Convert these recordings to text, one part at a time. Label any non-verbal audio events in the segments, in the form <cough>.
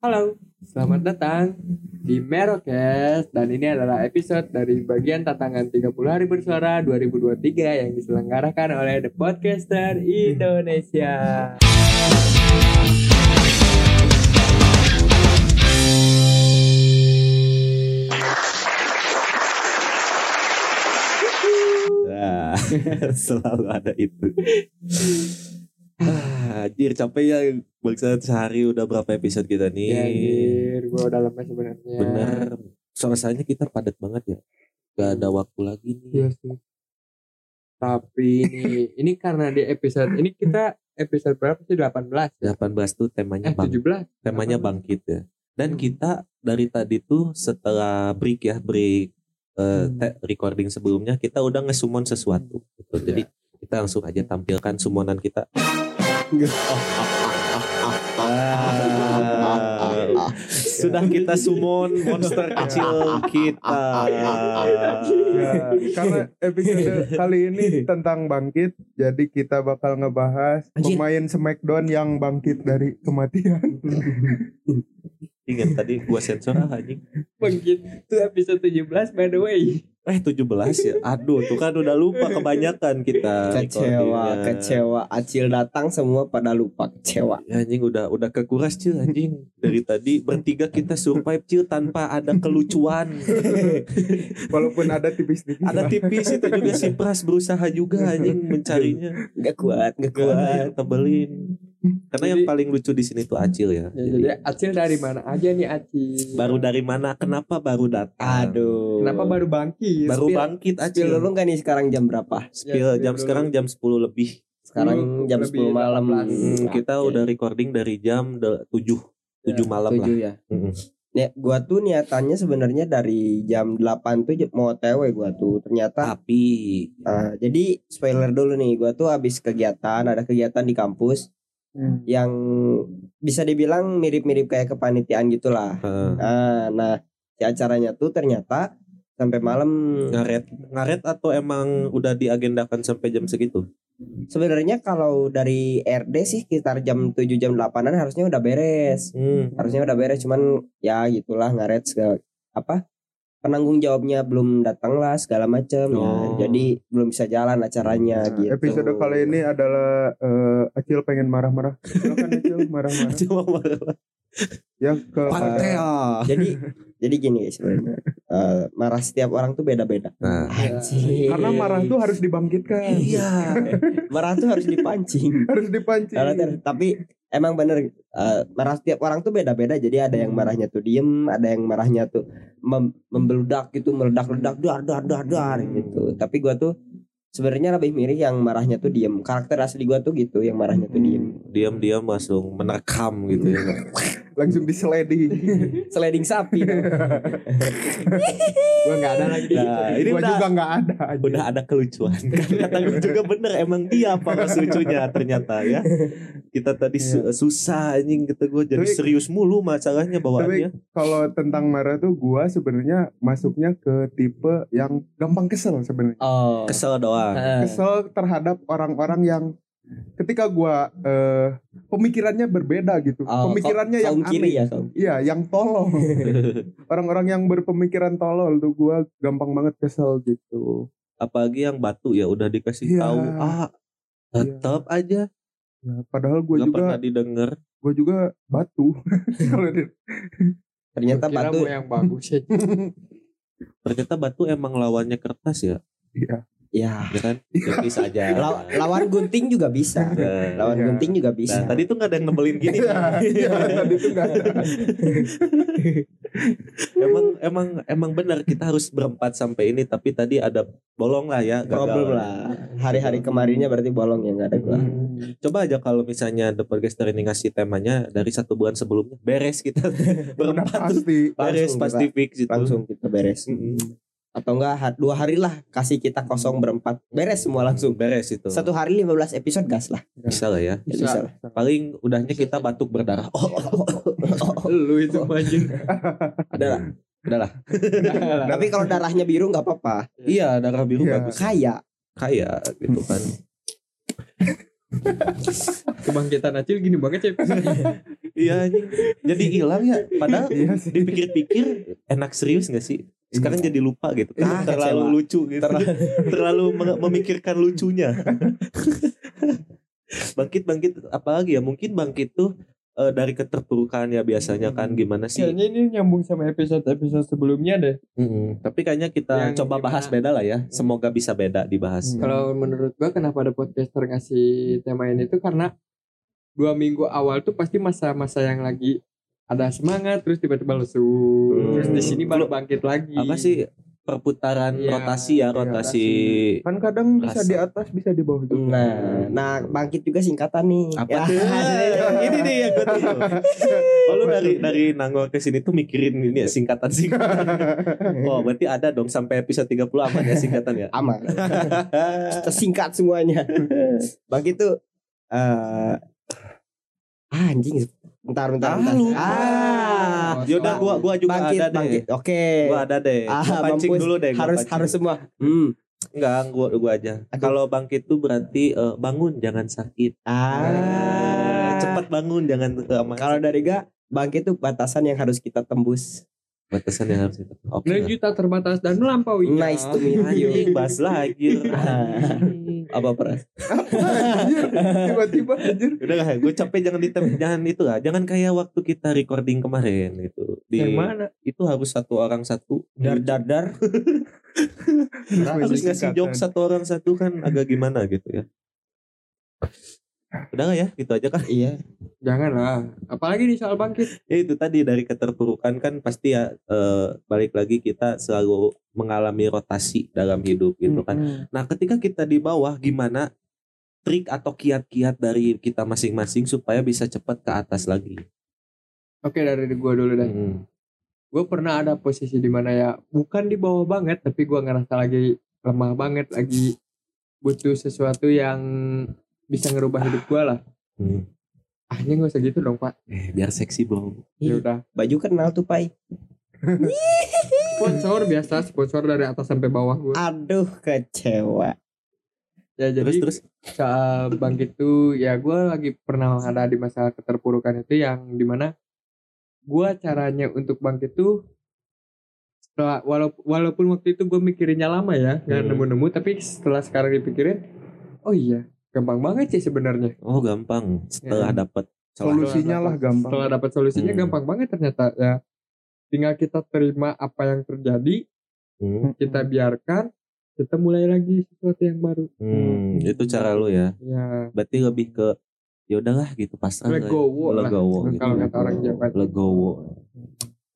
Halo, selamat datang di Merokes dan ini adalah episode dari bagian tantangan 30 hari bersuara 2023 yang diselenggarakan oleh The Podcaster Indonesia. Nah, <laughs> selalu ada itu. <laughs> Anjir capek ya Bangsa sehari udah berapa episode kita nih Ya anjir, gue udah lemes sebenarnya. Bener Soalnya kita padat banget ya Gak ada waktu lagi Iya nih sih. Tapi ini ini karena di episode ini kita episode berapa sih 18 ya? 18 tuh temanya Eh bang, 17. temanya 18. bangkit ya Dan Hmm. kita dari tadi tuh setelah break ya Break eh, Hmm. recording sebelumnya Kita udah ngesumon sesuatu gitu. Jadi kita langsung aja tampilkan sumonan kita sudah kita summon monster kecil kita. Ya, karena episode kali ini tentang bangkit, jadi kita bakal ngebahas pemain Smackdown yang bangkit dari kematian. <laughs> Ingat tadi gua sensor ah, anjing. Begitu episode 17 by the way. Eh 17 ya. Aduh, tuh kan udah lupa kebanyakan kita. kecewa kecewa acil datang semua pada lupa kecewa Ya, anjing udah udah kekuras cil anjing dari tadi bertiga kita survive cil tanpa ada kelucuan <laughs> Walaupun ada tipis-tipis. ada tipis itu juga si Pras berusaha juga anjing mencarinya nggak kuat nggak kuat kuat tebelin karena yang Jadi- paling lucu di sini tuh Acil ya, Ya, Jadi, jadi Acil dari mana aja nih Acil? baru dari mana kenapa baru datang? Aduh. Kenapa baru bangkit? baru Spill- bangkit Spill Acil dulu nggak nih sekarang jam berapa? Spill Ya, jam dulu. sekarang jam 10 lebih. Sekarang jam Lebih 10 malam. 18. Hmm, kita udah recording dari jam de- 7 7 Ya, malam lah. tujuh ya. Ya, gua tuh niatannya sebenarnya dari jam 8 tuh mau TW gua tuh. Ternyata tapi ah, jadi spoiler dulu nih, gua tuh habis kegiatan, ada kegiatan di kampus Hmm. yang bisa dibilang mirip-mirip kayak kepanitiaan gitulah. eh, Nah, nah si acaranya tuh ternyata sampai malam ngaret ngaret atau emang udah diagendakan sampai jam segitu Sebenarnya kalau dari RD sih sekitar jam 7 jam 8-an harusnya udah beres. hmm. Harusnya udah beres cuman ya gitulah ngaret segala apa penanggung jawabnya belum datang lah segala macam Oh. ya. Jadi belum bisa jalan acaranya Nah, gitu. Episode kali ini adalah eh, Acil pengen marah-marah. Silakan Acil <laughs> marah-marah. cuma marah Ya ke Pantea. <laughs> Jadi jadi gini guys. Eh, marah setiap orang tuh beda-beda. nah karena marah tuh harus dibangkitkan. Iya. marah tuh harus dipancing. <laughs> Harus dipancing. Tapi emang bener eh, marah setiap orang tuh beda-beda jadi ada yang marahnya tuh diem ada yang marahnya tuh mem- membeludak gitu meledak-ledak dar dar dar dar gitu. Tapi gua tuh sebenarnya lebih mirip yang marahnya tuh diem. Karakter asli gua tuh gitu yang marahnya tuh diem. Diam-diam langsung menerkam gitu ya <laughs> Langsung diseledi. <laughs> sliding sapi dong. Gua nggak ada lagi di Nah, ini Gua udah juga nggak ada. anjing. udah ada kelucuan <laughs> kata gue juga bener emang dia apa mas lucunya ternyata ya kita tadi su- susah anjing gitu gue jadi Tapi- serius mulu masalahnya bawaannya Kalau tentang marah tuh gua sebenarnya masuknya ke tipe yang gampang kesel sebenarnya. oh kesel doang kesel terhadap orang-orang yang ketika gua eh, pemikirannya berbeda gitu. oh, pemikirannya kaum- yang kaum kiri aneh. ya kaum Iya, yang tolol. <laughs> Orang-orang yang berpemikiran tolol tuh gua gampang banget kesel gitu. apalagi yang batu ya udah dikasih Iya. tahu ah tetap aja Ya, padahal gua nggak juga pernah didengar gua juga batu. <laughs> Ternyata Kira batu yang bagus ya. <laughs> ternyata batu emang lawannya kertas ya Iya. Ya ya kan? Ya, bisa aja. <laughs> Law- lawan gunting juga bisa. Nah, lawan Iya. gunting juga bisa. Nah, tadi tuh nggak ada yang ngebelin gini. Iya, tadi tuh nggak ada. <laughs> emang emang emang benar kita harus berempat sampai ini tapi tadi ada bolong lah ya gagal. problem lah. Hari-hari kemarinnya berarti bolong ya nggak ada gua. Hmm. coba aja kalau misalnya The Podcaster ini ngasih temanya dari satu bulan sebelumnya beres kita. <laughs> Berempat tuh. pasti. beres Langsung pasti fix itu langsung kita beres. Mm-mm. Atau enggak ha- dua hari lah kasih kita kosong berempat. Beres semua langsung. Beres itu. Satu hari 15 episode gas lah. Bisa lah ya. Ya, bisa lah. Paling udahnya kita batuk berdarah. Oh, Lu itu anjing. <laughs> ada lah. Udah lah. <laughs> Tapi kalau darahnya biru nggak apa-apa. Iya darah biru Iya. bagus. Kaya. Kaya gitu kan. <laughs> Kebangkitan Acil gini banget ya. Iya anjing. Jadi hilang ya. Padahal Iya dipikir-pikir enak serius gak sih? Sekarang jadi lupa gitu. Ah, terlalu kecewa. lucu gitu. terlalu <laughs> meng- memikirkan lucunya. <laughs> bangkit bangkit apalagi ya? Mungkin bangkit tuh eh, dari keterpurukan ya biasanya kan gimana sih? Kayaknya ini nyambung sama episode-episode sebelumnya deh. Mm-mm. Tapi kayaknya kita Yang coba gimana? bahas beda lah ya. Semoga bisa beda dibahas. Hmm. Kalau menurut gua kenapa ada podcaster ngasih tema ini tuh karena dua minggu awal tuh pasti masa-masa yang lagi ada semangat terus tiba-tiba lesu Hmm. terus di sini baru bangkit lagi Apa sih perputaran Iya, rotasi ya, rotasi. Kan kadang bisa Rasa. di atas bisa di bawah juga. Nah, nah bangkit juga singkatan nih. Apa Ya. tuh? <laughs> ini nih yang gue tuh. Oh lu dari dari Nangor ke sini tuh mikirin ini ya singkatan singkatan. <laughs> Oh berarti ada dong sampai episode 30 aman ya singkatan ya. Aman. <laughs> Tersingkat semuanya. Bangkit tuh eh ah, anjing. Bentar, bentar, Ah, bentar. lupa. Ah, Yaudah gua gua juga bangkit, ada deh. bangkit. Oke. Gua ada deh. Gua Ah, pancing mampus. dulu deh. gua harus pancing. harus semua. Hmm. Enggak, gua gua aja. Kalau bangkit tuh berarti eh, bangun jangan sakit. Ah. Cepat bangun jangan kelamaan. Kalau dari ga bangkit tuh batasan yang harus kita tembus. Batasan yang harus kita. Oke. dan juta terbatas dan melampaui Nice to meet you. Bahas lagi. <laughs> Apa peras? Tiba-tiba anjir. Udah lah, gue capek jangan ditem jangan itu lah. Jangan kayak waktu kita recording kemarin itu. Di yang mana itu harus satu orang satu. Dar dar dar. harus ngasih joke satu orang satu kan agak gimana gitu ya. Udah lah ya, gitu aja kan. Iya. jangan lah apalagi di soal bangkit Ya itu tadi dari keterpurukan kan pasti ya eh, balik lagi kita selalu mengalami rotasi dalam hidup gitu kan. Hmm. Nah, ketika kita di bawah gimana trik atau kiat-kiat dari kita masing-masing supaya bisa cepat ke atas lagi. oke dari gua dulu deh Hmm. gue pernah ada posisi di mana ya bukan di bawah banget tapi gue ngerasa lagi lemah banget lagi butuh sesuatu yang bisa ngerubah hidup gue lah Hmm. ahnya nggak usah gitu dong pak Eh, biar seksi bro. ya Ih, udah Baju kenal tuh pai. sponsor biasa sponsor dari atas sampai bawah gue Aduh kecewa. ya jadi Terus terus. saat bangkit tuh ya gue lagi pernah ada di masa keterpurukan itu yang di mana gue caranya untuk bangkit tuh setelah walaupun walaupun waktu itu gue mikirinnya lama ya nggak Hmm. nemu-nemu tapi setelah sekarang dipikirin oh iya gampang banget sih sebenarnya Oh, gampang. Setelah Ya. dapat Solusinya lah gampang. setelah dapat solusinya Hmm. gampang banget ternyata ya tinggal kita terima apa yang terjadi Hmm. kita biarkan kita mulai lagi sesuatu yang baru Hmm, itu cara lu ya. ya Berarti lebih ke ya udahlah gitu pasrah. lah ya. legowo lah Legowo gitu. kalau kata orang Jawa Legowo.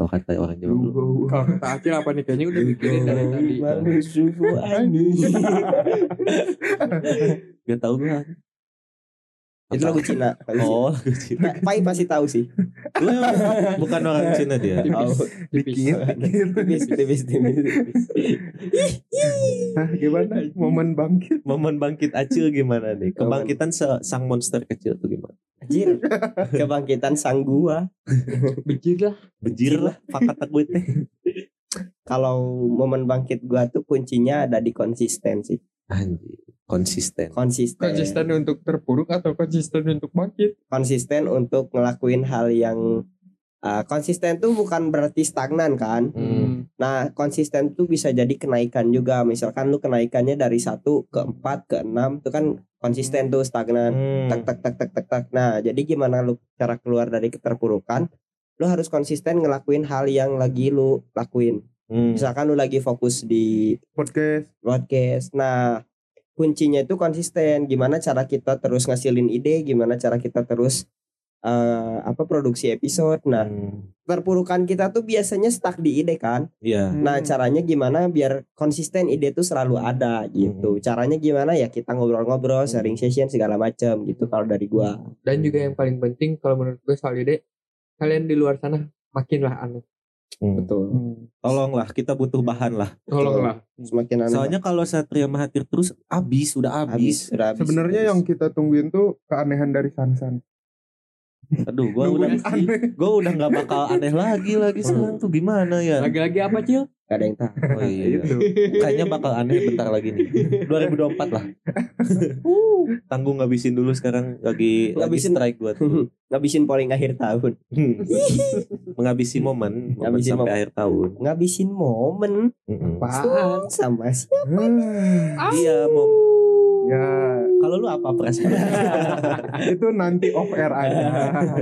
Kalau kata orang Jawa. kalau kata Acil apa nih kayaknya udah mikirin dari tadi Sufu Gak tau gue. Itu lagu Cina. Oh, lagu Cina. Pai pasti tahu sih. Bukan orang Cina dia. Oh, Dikit, tipis, tipis, tipis, gimana momen bangkit? Momen bangkit Acil gimana nih? Kebangkitan sang monster kecil tuh gimana? Anjir, kebangkitan sang gua. bejir lah Bejir lah, kata gue teh. Kalau momen bangkit gua tuh kuncinya ada di konsistensi. Anjir, konsisten. Konsisten. konsisten untuk terpuruk atau konsisten untuk bangkit Konsisten untuk ngelakuin hal yang uh, konsisten tuh bukan berarti stagnan kan. Hmm. Nah, konsisten tuh bisa jadi kenaikan juga. Misalkan lu kenaikannya dari satu ke empat ke enam itu kan konsisten tuh stagnan. Hmm. Tak tak tak tak tak tak. Nah, jadi gimana lu cara keluar dari keterpurukan? Lu harus konsisten ngelakuin hal yang lagi lu lakuin. Hmm. Misalkan lu lagi fokus di Podcast. broadcast. Nah, kuncinya itu konsisten. Gimana cara kita terus ngasilin ide, gimana cara kita terus eh, apa produksi episode. Nah, Hmm. terpurukan kita tuh biasanya stuck di ide kan. Iya. Nah, Hmm. caranya gimana biar konsisten ide tuh selalu ada gitu. Caranya gimana ya kita ngobrol-ngobrol, sharing session segala macam gitu kalau dari gua. dan juga yang paling penting kalau menurut gue soal ide kalian di luar sana makinlah aneh Hmm. Betul. Tolonglah, kita butuh bahan lah. tolonglah Semakin aneh. Soalnya kalau Satria Mahathir terus abis, sudah habis, abis. sudah habis. Sebenarnya yang kita tungguin tuh keanehan dari Sansan. Aduh, gua udah gua udah nggak bakal aneh lagi lagi sekarang tuh gimana ya? Lagi-lagi apa Cil? Gak ada yang tahu. <laughs> Oh iya. Itu. Kayaknya bakal aneh bentar lagi nih. 2024 lah. <laughs> Tanggung ngabisin dulu sekarang lagi lagi Ngabisin. strike <laughs> gua tuh. Ngabisin polling akhir tahun. Menghabisi momen, momen Ngabisin sampai momen. akhir tahun. Ngabisin momen Mm-mm. Apaan? sama siapa? Ah, Iya, mom. Ya Kalau lu apa perasaan? <laughs> itu nanti off air aja.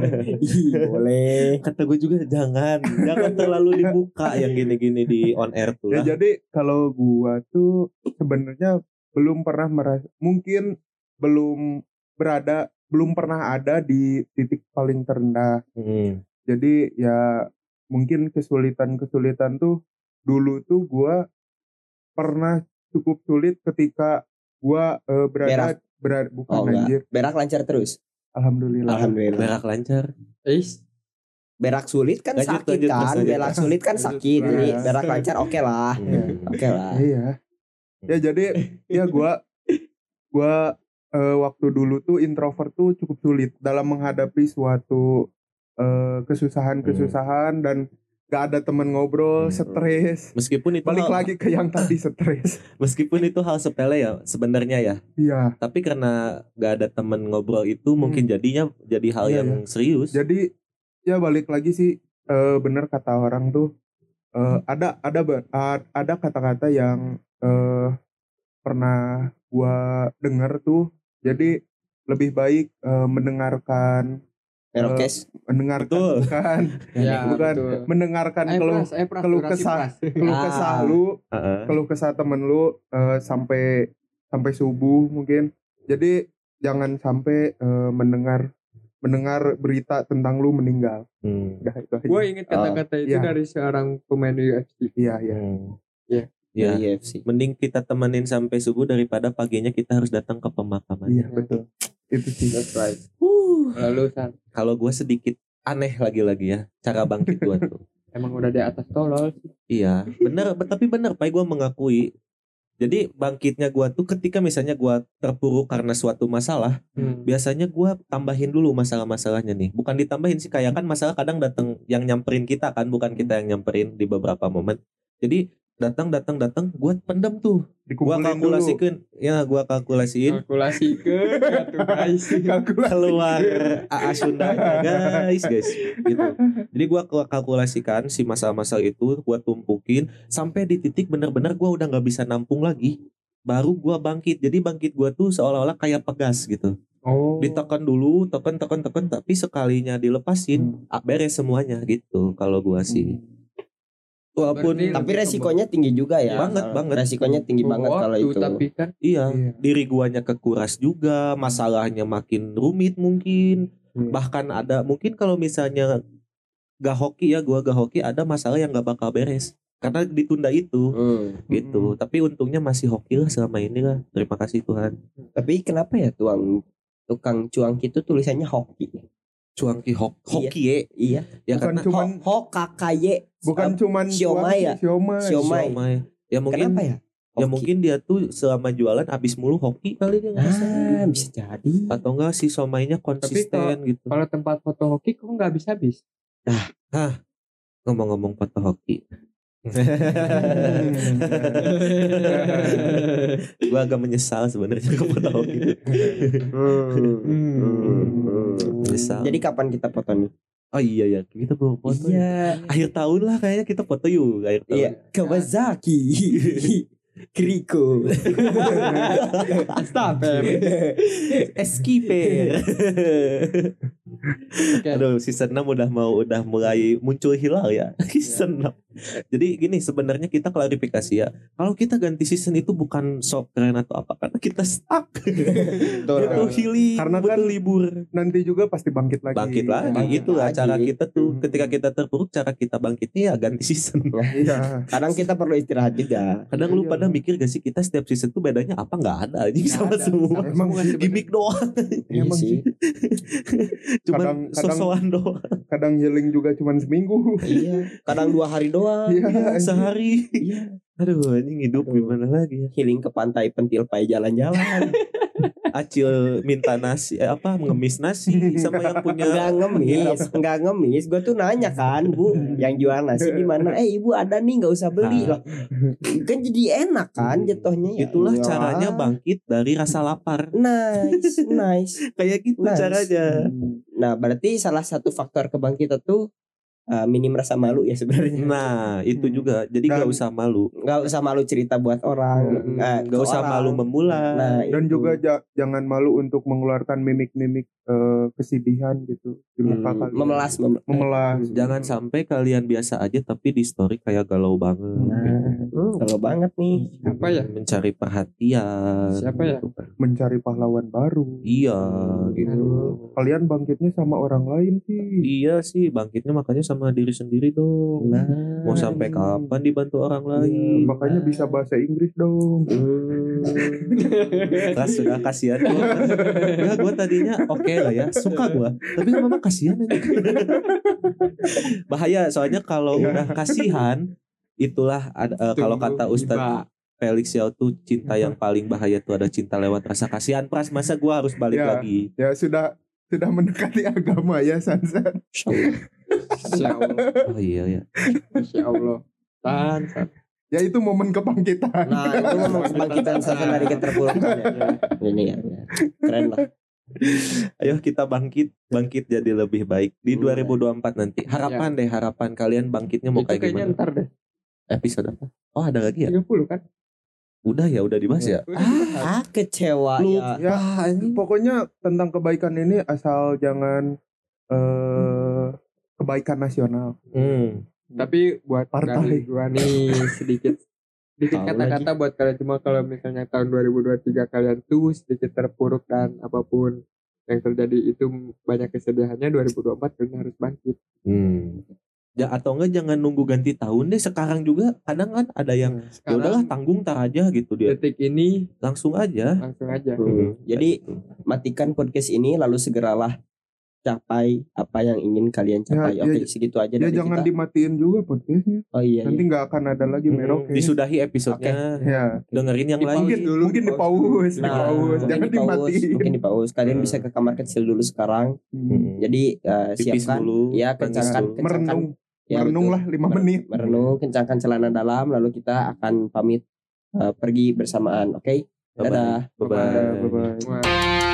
<laughs> Ih, boleh. Kata gue juga jangan, jangan terlalu dibuka yang gini-gini di on air tuh Ya jadi kalau gua tuh sebenarnya belum pernah merasa mungkin belum berada belum pernah ada di titik paling terendah. Mm. Jadi ya mungkin kesulitan-kesulitan tuh dulu tuh gua pernah cukup sulit ketika gua eh, berada berada bukan Oh, enggak. anjir. Berak lancar terus. Alhamdulillah. Alhamdulillah. Berak lancar. Is. Berak sulit kan Lanjut, sakit lanjut, kan. Lanjut. Berak sulit kan sakit. Jadi Iya. berak lancar oke lah. Mm. Oke lah. Iya. Ya jadi ya gua gua eh, waktu dulu tuh introvert tuh cukup sulit dalam menghadapi suatu eh, kesusahan-kesusahan dan gak ada temen ngobrol, Hmm. stres. Meskipun itu Balik hal, lagi ke yang tadi stres. <laughs> meskipun itu hal sepele ya sebenarnya ya. Iya. Tapi karena gak ada temen ngobrol itu mungkin jadinya jadi hal Hmm. Iya, yang serius. Jadi ya balik lagi sih eh, bener kata orang tuh eh, ada ada ada kata-kata yang eh, pernah gua dengar tuh. Jadi lebih baik mendengarkan Merokes. mendengarkan Betul. bukan <laughs> Ya, bukan betul. mendengarkan keluh <laughs> keluh kesah. keluh Ah. kesah lu Heeh. keluh kesah temen lu eh, sampai sampai subuh mungkin jadi jangan sampai eh, mendengar mendengar berita tentang lu meninggal Hmm. Udah, itu aja. Gue inget kata-kata itu Iya. dari seorang pemain UFC. iya iya Hmm. Iya. Ya, Iya sih. mending kita temenin sampai subuh daripada paginya kita harus datang ke pemakaman. iya betul itu sih That's right. Uh. Lalu San, Kalau gue sedikit aneh lagi-lagi ya cara bangkit gue tuh. <laughs> emang udah di atas tolol sih. Iya, bener, be- tapi bener, Pak, gue mengakui. Jadi bangkitnya gue tuh ketika misalnya gue terpuruk karena suatu masalah, Hmm. biasanya gue tambahin dulu masalah-masalahnya nih. Bukan ditambahin sih, kayak kan masalah kadang datang yang nyamperin kita kan, bukan kita yang nyamperin di beberapa momen. Jadi datang, datang, datang, gue pendam tuh. Gue kalkulasikan, ya gue kalkulasiin. Kalkulasi ke tuh guys. <laughs> kalkulasi keluar AA Sundanya guys guys gitu. Jadi gua ke- kalkulasikan si masalah-masalah itu gua tumpukin sampai di titik bener-bener gua udah nggak bisa nampung lagi. Baru gua bangkit. Jadi bangkit gua tuh seolah-olah kayak pegas gitu. Oh. ditekan dulu tekan tekan tekan tapi sekalinya dilepasin ah, beres semuanya gitu kalau gua sih walaupun Berarti- Tapi resikonya tinggi juga ya. Banget, banget. Resikonya tinggi banget Waktu, kalau itu. Tapi kan iya Iya. diri guanya kekuras juga masalahnya makin rumit mungkin Iya. bahkan ada mungkin kalau misalnya gak hoki ya gua gak hoki ada masalah yang gak bakal beres karena ditunda itu Hmm. gitu tapi untungnya masih hoki lah selama ini lah terima kasih Tuhan Tapi kenapa ya tuang tukang cuang itu tulisannya hoki? cuangki hok Iya. hoki ye. Iya. ya bukan karena cuman Ho, hokaye. Bukan cuman siomay ya? siomay Siomay. siomay. ya mungkin Kenapa ya? ya Hoki. mungkin dia tuh selama jualan habis mulu hoki kali dia ngerasa. Ah, bisa jadi. atau enggak si somainya konsisten gitu kalau tempat foto hoki kok nggak habis habis. ngomong-ngomong foto hoki <laughs> gua agak menyesal sebenarnya ke foto hoki menyesal Jadi kapan kita foto nih? Oh iya ya kita bawa foto ya. Iya. akhir tahun lah kayaknya kita foto yuk akhir tahun Iya. Kawasaki. <laughs> Kriko. Astaga. <laughs> Eskiper. <laughs> Aduh season 6 udah mau udah mulai muncul hilal ya Season 6 Jadi gini sebenarnya kita klarifikasi ya Kalau kita ganti season itu bukan sok keren atau apa Karena kita stuck <laughs> Betul. Itu healing Karena kan libur nanti juga pasti bangkit lagi Bangkit lagi Bangkit Itulah lagi. cara kita tuh Hmm. Ketika kita terpuruk cara kita bangkitnya ya ganti season <laughs> iya Kadang kita perlu istirahat juga. Kadang lu Iya. pada mikir gak sih kita setiap season tuh bedanya apa nggak ada aja sama ada. semua Sama Emang. Gimik doang Iya Emang sih. Cuman sosokan doang kadang healing juga cuman seminggu Iya. Kadang dua hari doang. doang. <laughs> Iya, sehari Iya. Aduh anjing hidup gimana lagi ya Healing ke pantai pentil pai jalan-jalan. <laughs> Acil minta nasi eh, apa ngemis nasi sama yang punya Enggak ngemis, enggak ngemis. Gue tuh nanya kan, Bu, <laughs> yang jual nasi di mana? Eh, Ibu ada nih, nggak usah beli Nah. lah. Kan jadi enak kan jatuhnya ya. itulah Ya. caranya bangkit dari rasa lapar <laughs> Nice, nice. kayak gitu Nice. caranya Nah, berarti salah satu faktor kebangkitan tuh uh, minim rasa malu ya sebenarnya. nah itu Hmm. juga jadi Dan- gak usah malu Nggak usah malu cerita buat orang. Hmm. eh, gak ke usah orang. malu memulai Nah, dan itu. juga ja- jangan malu untuk mengeluarkan mimik-mimik eh, kesedihan gitu di muka Hmm, kalian memelas, mem- memelas jangan sampai kalian biasa aja tapi di story kayak galau banget Nah, gitu. kalau banget nih. Apa ya? mencari perhatian Siapa ya? gitu kan. mencari pahlawan baru iya gitu Aduh. kalian bangkitnya sama orang lain sih iya sih bangkitnya makanya sama diri sendiri dong Nah, mau sampai kapan dibantu orang Iya, lain makanya bisa bahasa Inggris dong hmm. <laughs> sudah kasihan gua. <laughs> ya gue tadinya oke lah ya suka gue tapi memang kasihan aja bahaya soalnya kalau Iya. udah kasihan itulah eh, kalau kata Ustadz Iba. Felix Yao tuh cinta yang paling bahaya tuh ada cinta lewat rasa kasihan pras masa gue harus balik Ya. lagi ya sudah sudah mendekati agama ya Sansan Insya Allah. oh iya ya Insya Allah. Tan. ya itu momen kebangkitan Nah, itu memang kebangkitan saya dari keterpurukan ya. Ini ya, ya. Keren lah. <laughs> ayo kita bangkit bangkit jadi lebih baik di Iya. 2024 nanti harapan deh harapan kalian bangkitnya mau Itu kayak kayaknya gimana ntar deh. episode apa oh ada lagi ya 30 kan? udah ya udah dibahas ya Ah, kecewa Lu- ya. ya ah anjing pokoknya tentang kebaikan ini asal jangan eh kebaikan nasional Hmm. Tapi buat Partai. dari gua nih sedikit sedikit kata-kata buat kalian cuma kalau misalnya tahun 2023 kalian tuh sedikit terpuruk dan apa pun yang terjadi itu banyak kesedihannya 2024 kalian harus bangkit. Hmm. Ya atau enggak jangan nunggu ganti tahun deh sekarang juga kadang kan ada yang ya Sekarang udahlah tanggung tar aja gitu dia detik ini langsung aja. langsung aja. Hmm. Jadi Gitu. matikan podcast ini lalu segeralah capai apa yang ingin kalian capai. Ya, Oke, ya, segitu aja ya dari jangan kita. dimatiin juga podcastnya Oh iya. nanti iya. nggak akan ada lagi Hmm, meroknya disudahi episodenya ya dengerin yang lain mungkin dulu, mungkin di di pause di Nah, pause mungkin jangan di pause, dimatiin mungkin di pause. Kalian Hmm. bisa ke kamar kecil dulu sekarang. Hmm. Jadi Pipis siapkan dulu, ya kencangkan merenung ya, merenung betul. lah lima menit merenung kencangkan celana dalam lalu kita akan pamit eh, pergi bersamaan. Oke. Bye-bye. Dadah. Bye-bye. bye bye Wah.